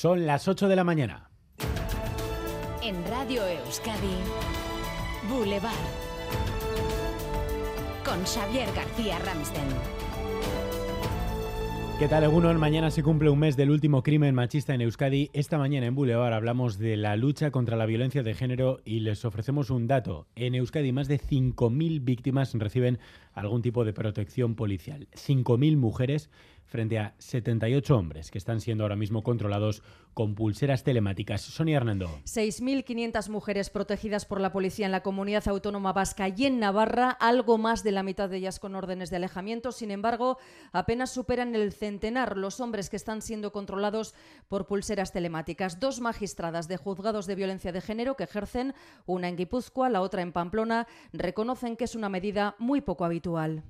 Son las 8 de la mañana. En Radio Euskadi, Boulevard. Con Xavier García Ramsten. ¿Qué tal, Egunon? Mañana se cumple un mes del último crimen machista en Euskadi. Esta mañana en Boulevard hablamos de la lucha contra la violencia de género y les ofrecemos un dato. En Euskadi más de 5.000 víctimas reciben algún tipo de protección policial. 5.000 mujeres frente a 78 hombres que están siendo ahora mismo controlados con pulseras telemáticas. Sonia Hernando. 6.500 mujeres protegidas por la policía en la comunidad autónoma vasca y en Navarra, algo más de la mitad de ellas con órdenes de alejamiento. Sin embargo, apenas superan el centenar los hombres que están siendo controlados por pulseras telemáticas. Dos magistradas de juzgados de violencia de género que ejercen, una en Guipúzcoa, la otra en Pamplona, reconocen que es una medida muy poco habitual.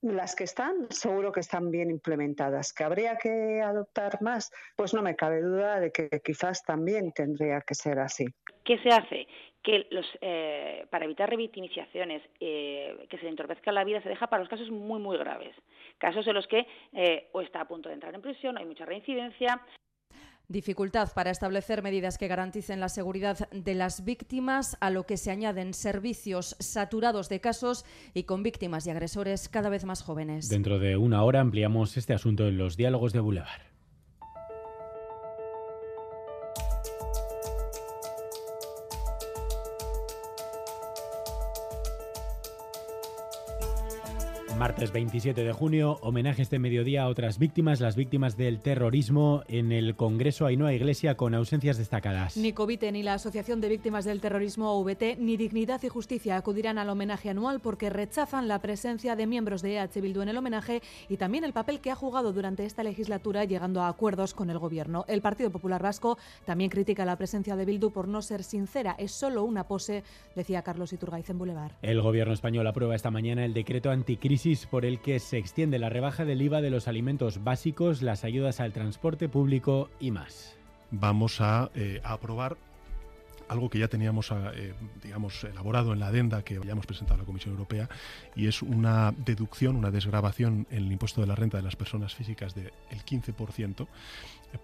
Las que están, seguro que están bien implementadas. ¿Que habría que adoptar más? Pues no me cabe duda de que quizás también tendría que ser así. ¿Qué se hace? Que los, eh, para evitar revictimizaciones, eh, que se le entorpezca la vida, se deja para los casos muy, muy graves. Casos en los que eh, o está a punto de entrar en prisión, hay mucha reincidencia, Dificultad para establecer medidas que garanticen la seguridad de las víctimas, a lo que se añaden servicios saturados de casos y con víctimas y agresores cada vez más jóvenes. Dentro de una hora ampliamos este asunto en los diálogos de Boulevard. Martes 27 de junio, homenaje este mediodía a otras víctimas, las víctimas del terrorismo en el Congreso Ainhoa Iglesia con ausencias destacadas. Ni Covite ni la Asociación de Víctimas del Terrorismo OVT ni Dignidad y Justicia acudirán al homenaje anual porque rechazan la presencia de miembros de EH Bildu en el homenaje y también el papel que ha jugado durante esta legislatura llegando a acuerdos con el gobierno. El Partido Popular Vasco también critica la presencia de Bildu por no ser sincera, es solo una pose, decía Carlos Iturgaiz en Boulevard. El gobierno español aprueba esta mañana el decreto anticrisis por el que se extiende la rebaja del IVA de los alimentos básicos, las ayudas al transporte público y más. Vamos a, eh, aprobar algo que ya teníamos, eh, digamos, elaborado en la adenda que hayamos presentado a la Comisión Europea y es una deducción, una desgrabación en el impuesto de la renta de las personas físicas del 15%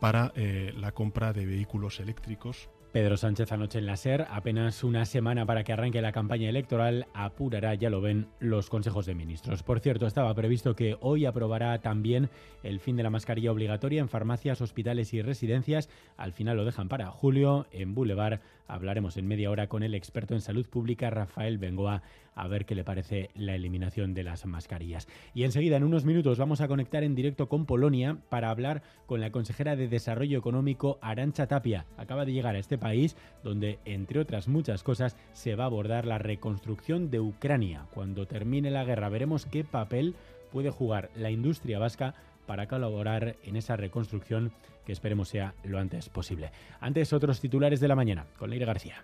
para eh, la compra de vehículos eléctricos Pedro Sánchez anoche en la SER, apenas una semana para que arranque la campaña electoral, apurará, ya lo ven, los consejos de ministros. Por cierto, estaba previsto que hoy aprobará también el fin de la mascarilla obligatoria en farmacias, hospitales y residencias. Al final lo dejan para julio. En Boulevard hablaremos en media hora con el experto en salud pública, Rafael Bengoa, a ver qué le parece la eliminación de las mascarillas. Y enseguida, en unos minutos, vamos a conectar en directo con Polonia para hablar con la consejera de Desarrollo Económico, Arancha Tapia. Acaba de llegar a este país donde, entre otras muchas cosas, se va a abordar la reconstrucción de Ucrania. Cuando termine la guerra veremos qué papel puede jugar la industria vasca para colaborar en esa reconstrucción que esperemos sea lo antes posible. Antes, otros titulares de la mañana, con Leire García.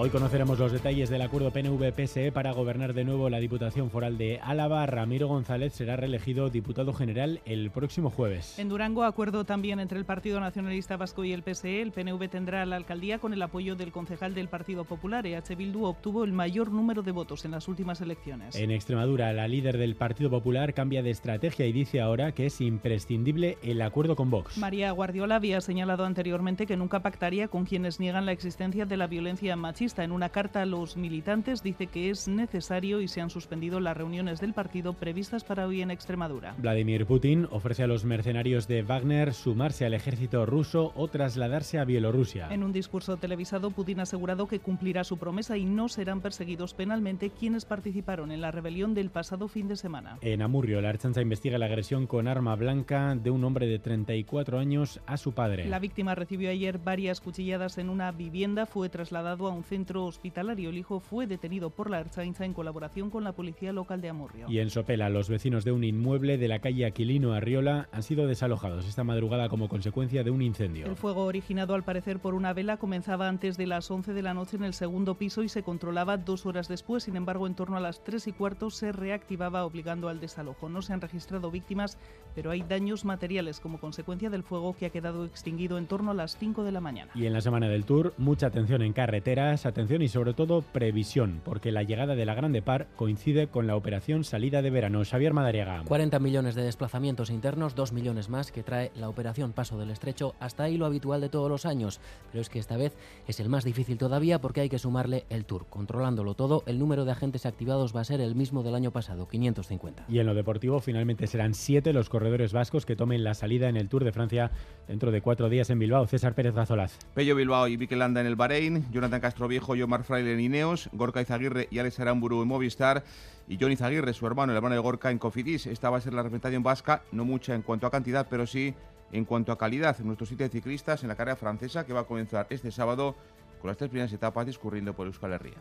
Hoy conoceremos los detalles del acuerdo PNV-PSE para gobernar de nuevo la Diputación Foral de Álava. Ramiro González será reelegido diputado general el próximo jueves. En Durango, acuerdo también entre el Partido Nacionalista Vasco y el PSE. El PNV tendrá la alcaldía con el apoyo del concejal del Partido Popular. EH Bildu obtuvo el mayor número de votos en las últimas elecciones. En Extremadura, la líder del Partido Popular cambia de estrategia y dice ahora que es imprescindible el acuerdo con Vox. María Guardiola había señalado anteriormente que nunca pactaría con quienes niegan la existencia de la violencia machista en una carta a los militantes dice que es necesario y se han suspendido las reuniones del partido previstas para hoy en Extremadura. Vladimir Putin ofrece a los mercenarios de Wagner sumarse al ejército ruso o trasladarse a Bielorrusia. En un discurso televisado, Putin ha asegurado que cumplirá su promesa y no serán perseguidos penalmente quienes participaron en la rebelión del pasado fin de semana. En Amurrio, la Archanza investiga la agresión con arma blanca de un hombre de 34 años a su padre. La víctima recibió ayer varias cuchilladas en una vivienda, fue trasladado a un centro centro hospitalario. El hijo fue detenido por la Archainza en colaboración con la policía local de Amurrio. Y en Sopela, los vecinos de un inmueble de la calle Aquilino Arriola han sido desalojados esta madrugada como consecuencia de un incendio. El fuego originado al parecer por una vela comenzaba antes de las 11 de la noche en el segundo piso y se controlaba dos horas después. Sin embargo, en torno a las 3 y cuarto se reactivaba obligando al desalojo. No se han registrado víctimas, pero hay daños materiales como consecuencia del fuego que ha quedado extinguido en torno a las 5 de la mañana. Y en la semana del Tour, mucha atención en carreteras atención y sobre todo previsión, porque la llegada de la Grande Par coincide con la operación salida de verano. Xavier Madariaga. 40 millones de desplazamientos internos, 2 millones más que trae la operación Paso del Estrecho, hasta ahí lo habitual de todos los años, pero es que esta vez es el más difícil todavía porque hay que sumarle el Tour. Controlándolo todo, el número de agentes activados va a ser el mismo del año pasado, 550. Y en lo deportivo, finalmente serán siete los corredores vascos que tomen la salida en el Tour de Francia dentro de cuatro días en Bilbao. César Pérez Gazolaz. Pello Bilbao y Mikel Landa en el Bahrein, Jonathan Castroviejo y Omar Fraile en Ineos, Gorka Izaguirre y Alex Aramburu en Movistar y Johnny Izaguirre, su hermano, el hermano de Gorka en Cofidis. Esta va a ser la representación vasca, no mucha en cuanto a cantidad, pero sí en cuanto a calidad en nuestro sitio de ciclistas en la carrera francesa que va a comenzar este sábado con las tres primeras etapas discurriendo por Euskal Herria.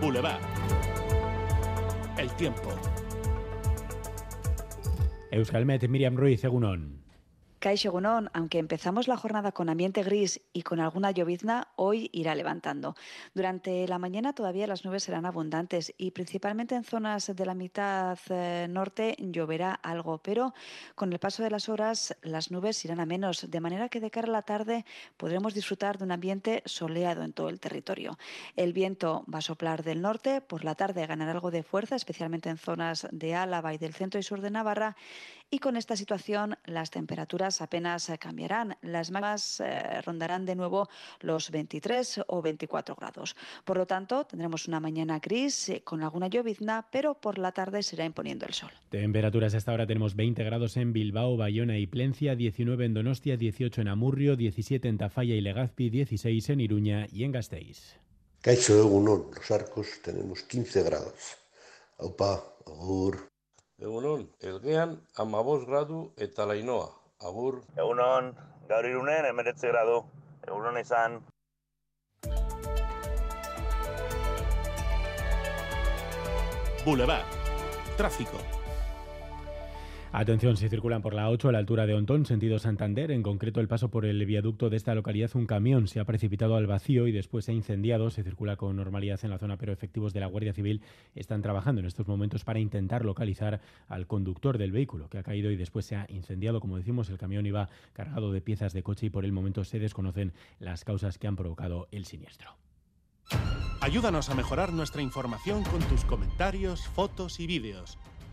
Boulevard. El tiempo. Euskalmet, Miriam Ruiz, Egunon. Caixo Gunón, aunque empezamos la jornada con ambiente gris y con alguna llovizna, hoy irá levantando. Durante la mañana todavía las nubes serán abundantes y principalmente en zonas de la mitad eh, norte lloverá algo, pero con el paso de las horas las nubes irán a menos, de manera que de cara a la tarde podremos disfrutar de un ambiente soleado en todo el territorio. El viento va a soplar del norte, por la tarde ganará algo de fuerza, especialmente en zonas de Álava y del centro y sur de Navarra, y con esta situación las temperaturas apenas eh, cambiarán. Las máximas eh, rondarán de nuevo los 23 o 24 grados. Por lo tanto, tendremos una mañana gris eh, con alguna llovizna, pero por la tarde se irá imponiendo el sol. Temperaturas hasta ahora tenemos 20 grados en Bilbao, Bayona y Plencia, 19 en Donostia, 18 en Amurrio, 17 en Tafalla y Legazpi, 16 en Iruña y en Gasteiz. Caixo Egunon, los arcos tenemos 15 grados. Aupa, agur. Egunon, elgean amabos gradu eta lainoa. Agur. Egunon, gaur irunen emeretze gradu. Egunon izan. Boulevard. Tráfico. Atención, si circulan por la 8 a la altura de Ontón, sentido Santander, en concreto el paso por el viaducto de esta localidad, un camión se ha precipitado al vacío y después se ha incendiado. Se circula con normalidad en la zona, pero efectivos de la Guardia Civil están trabajando en estos momentos para intentar localizar al conductor del vehículo que ha caído y después se ha incendiado. Como decimos, el camión iba cargado de piezas de coche y por el momento se desconocen las causas que han provocado el siniestro. Ayúdanos a mejorar nuestra información con tus comentarios, fotos y vídeos.